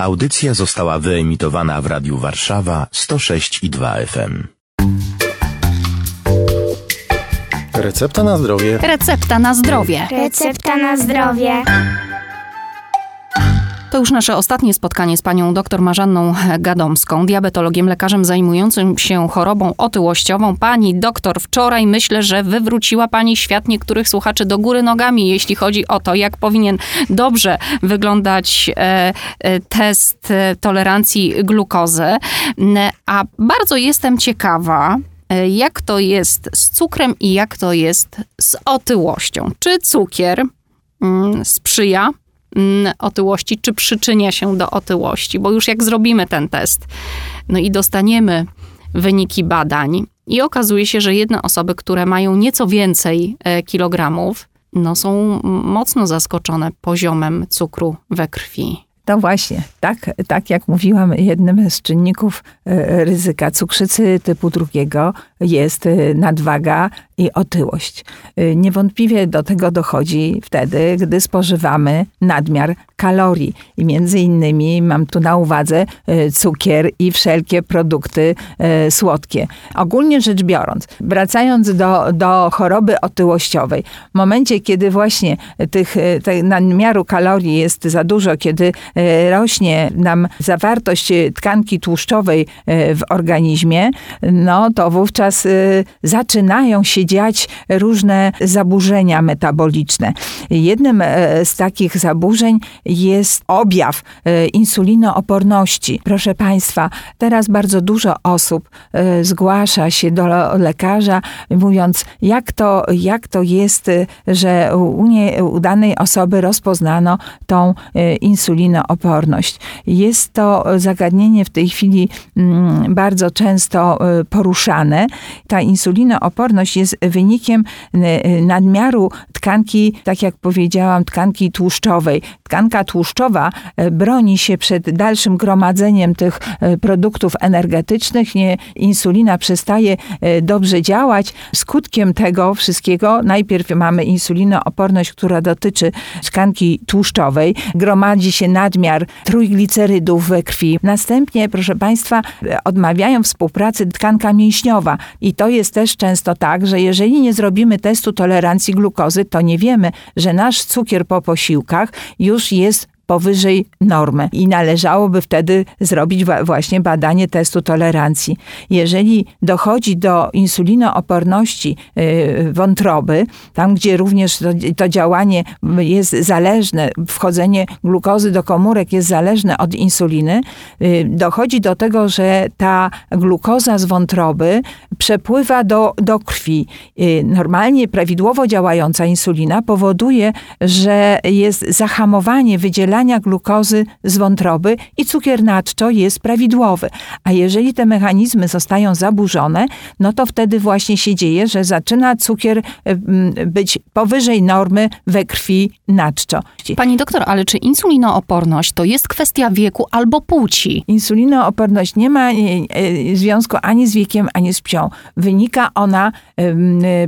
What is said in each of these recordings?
Audycja została wyemitowana w Radiu Warszawa 106 i 2 FM. Recepta na zdrowie. Recepta na zdrowie. Recepta na zdrowie. To już nasze ostatnie spotkanie z panią dr Marzanną Gadomską, diabetologiem, lekarzem zajmującym się chorobą otyłościową. Pani doktor, wczoraj myślę, że wywróciła pani świat niektórych słuchaczy do góry nogami, jeśli chodzi o to, jak powinien dobrze wyglądać e, e, test e, tolerancji glukozy. A bardzo jestem ciekawa, e, jak to jest z cukrem i jak to jest z otyłością. Czy cukier mm, sprzyja otyłości, czy przyczynia się do otyłości, bo już jak zrobimy ten test, no i dostaniemy wyniki badań i okazuje się, że jedne osoby, które mają nieco więcej e, kilogramów, no są mocno zaskoczone poziomem cukru we krwi. No właśnie, tak, tak jak mówiłam, jednym z czynników e, ryzyka cukrzycy typu drugiego jest e, nadwaga i otyłość. E, Niewątpliwie do tego dochodzi wtedy, gdy spożywamy nadmiar kalorii. I między innymi mam tu na uwadze e, cukier i wszelkie produkty słodkie. Ogólnie rzecz biorąc, wracając do, do choroby otyłościowej, w momencie, kiedy właśnie tych, tej nadmiaru kalorii jest za dużo, kiedy rośnie nam zawartość tkanki tłuszczowej w organizmie, no to wówczas e, zaczynają się dziać różne zaburzenia metaboliczne. Jednym e, z takich zaburzeń jest objaw e, insulinooporności. Proszę Państwa, teraz bardzo dużo osób e, zgłasza się do lekarza, mówiąc, jak to, jak to jest, że u, nie, u danej osoby rozpoznano tą insulinooporność. Jest to zagadnienie w tej chwili mm, bardzo często poruszane. Ta insulinooporność jest wynikiem e, nadmiaru tkanki, tak jak powiedziałam, tkanki tłuszczowej. Tkanka tłuszczowa e, broni się przed dalszym gromadzeniem tych e, produktów energetycznych. Nie, insulina przestaje e, dobrze działać. Skutkiem tego wszystkiego najpierw mamy insulinooporność, która dotyczy tkanki tłuszczowej. Gromadzi się nadmiar trójglicerydów we krwi. Następnie, proszę Państwa, e, odmawiają współpracy tkanka mięśniowa. I to jest też często tak, że jeżeli nie zrobimy testu tolerancji glukozy, to nie wiemy, że nasz cukier po posiłkach już jest powyżej normy i należałoby wtedy zrobić właśnie badanie testu tolerancji. Jeżeli dochodzi do insulinooporności y, wątroby, tam gdzie również to, to działanie jest zależne, wchodzenie glukozy do komórek jest zależne od insuliny, y, dochodzi do tego, że ta glukoza z wątroby przepływa do, do krwi. Y, Normalnie prawidłowo działająca insulina powoduje, że jest zahamowanie wydzielania glukozy z wątroby i cukier nadczo jest prawidłowy. A jeżeli te mechanizmy zostają zaburzone, no to wtedy właśnie się dzieje, że zaczyna cukier być powyżej normy we krwi nadczo. Pani doktor, ale czy insulinooporność to jest kwestia wieku albo płci? Insulinooporność nie ma e, e, związku ani z wiekiem, ani z płcią. Wynika ona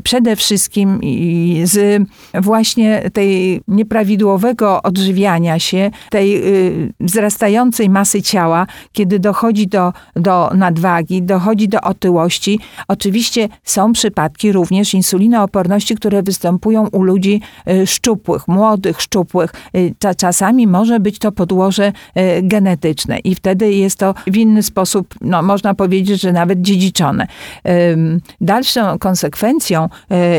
przede wszystkim z właśnie tej nieprawidłowego odżywiania się, tej y, wzrastającej masy ciała, kiedy dochodzi do, do nadwagi, dochodzi do otyłości. Oczywiście są przypadki również insulinooporności, które występują u ludzi y, szczupłych, młodych, szczupłych. Y, Cza- Czasami może być to podłoże genetyczne i wtedy jest to w inny sposób, no, można powiedzieć, że nawet dziedziczone. Dalszą konsekwencją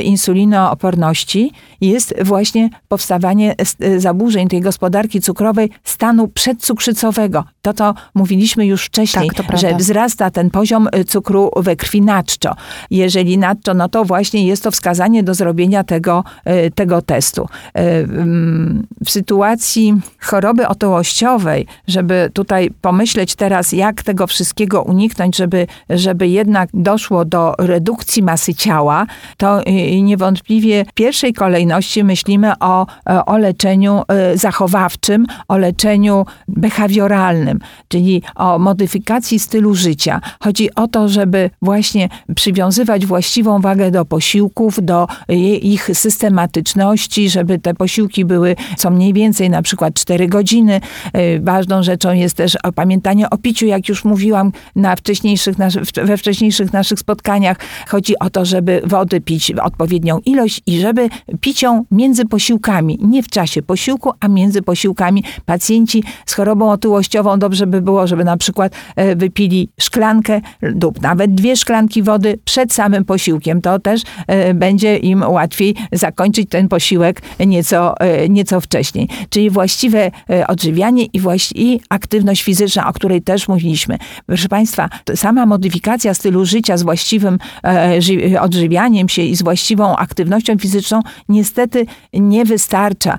insulinooporności jest właśnie powstawanie zaburzeń tej gospodarki cukrowej stanu przedcukrzycowego. To, co mówiliśmy już wcześniej, Tak, że wzrasta ten poziom y, cukru we krwi nadczo. Jeżeli nadczo, no to właśnie jest to wskazanie do zrobienia tego, y, tego testu. Y, W sytuacji choroby otyłościowej, żeby tutaj pomyśleć teraz, jak tego wszystkiego uniknąć, żeby, żeby jednak doszło do redukcji masy ciała, to niewątpliwie w pierwszej kolejności myślimy o, o leczeniu zachowawczym, o leczeniu behawioralnym, czyli o modyfikacji stylu życia. Chodzi o to, żeby właśnie przywiązywać właściwą wagę do posiłków, do ich systematyczności, żeby te posiłki były co mniej więcej na przykład 4 godziny. Y, Ważną rzeczą jest też pamiętanie o piciu, jak już mówiłam na wcześniejszych, we wcześniejszych naszych spotkaniach. Chodzi o to, żeby wody pić odpowiednią ilość i żeby pić ją między posiłkami, nie w czasie posiłku, a między posiłkami. Pacjenci z chorobą otyłościową dobrze by było, żeby na przykład e, wypili szklankę lub nawet dwie szklanki wody przed samym posiłkiem. To też e, będzie im łatwiej zakończyć ten posiłek nieco, e, nieco wcześniej. Czyli właściwe odżywianie i, właści- i aktywność fizyczna, o której też mówiliśmy. Proszę Państwa, sama modyfikacja stylu życia z właściwym ży- odżywianiem się i z właściwą aktywnością fizyczną niestety nie wystarcza.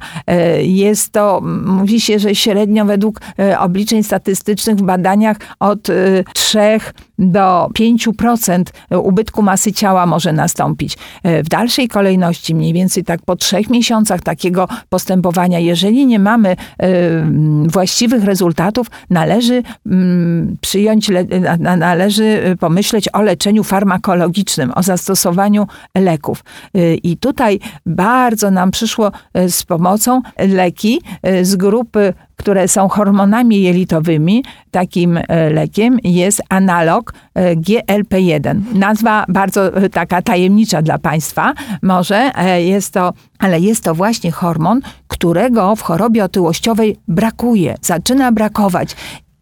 Jest to, mówi się, że średnio według e, obliczeń statystycznych w badaniach od e, 3 do 5% ubytku masy ciała może nastąpić. E, W dalszej kolejności, mniej więcej tak po trzech miesiącach takiego postępowania, jeżeli nie mamy e, właściwych rezultatów, należy mm, przyjąć, le- na- na- należy pomyśleć o leczeniu farmakologicznym, o zastosowaniu leków. I tutaj bardzo nam przyszło z pomocą leki z grupy, które są hormonami jelitowymi. Takim y, lekiem jest analog y, GLP-1. Nazwa bardzo y, taka tajemnicza dla Państwa może e, jest to, ale jest to właśnie hormon, którego w chorobie otyłościowej brakuje, zaczyna brakować.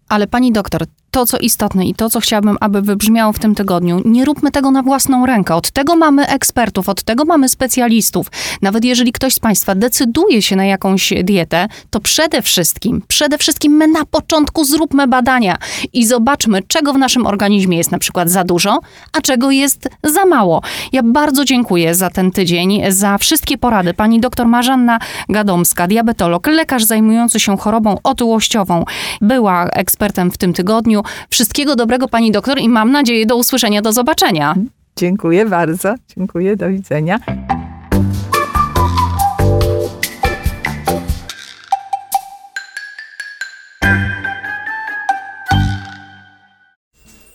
Ale pani doktor, to co istotne i to co chciałabym, aby wybrzmiało w tym tygodniu, nie róbmy tego na własną rękę. Od tego mamy ekspertów, od tego mamy specjalistów. Nawet jeżeli ktoś z państwa decyduje się na jakąś dietę, to przede wszystkim, przede wszystkim my na początku zróbmy badania i zobaczmy, czego w naszym organizmie jest na przykład za dużo, a czego jest za mało. Ja bardzo dziękuję za ten tydzień, za wszystkie porady. Pani doktor Marzanna Gadomska, diabetolog, lekarz zajmujący się chorobą otyłościową, była ekspertem w tym tygodniu. Wszystkiego dobrego pani doktor i mam nadzieję do usłyszenia, do zobaczenia. Dziękuję bardzo. Dziękuję. Do widzenia.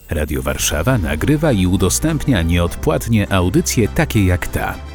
Radio Warszawa nagrywa i udostępnia nieodpłatnie audycje takie jak ta.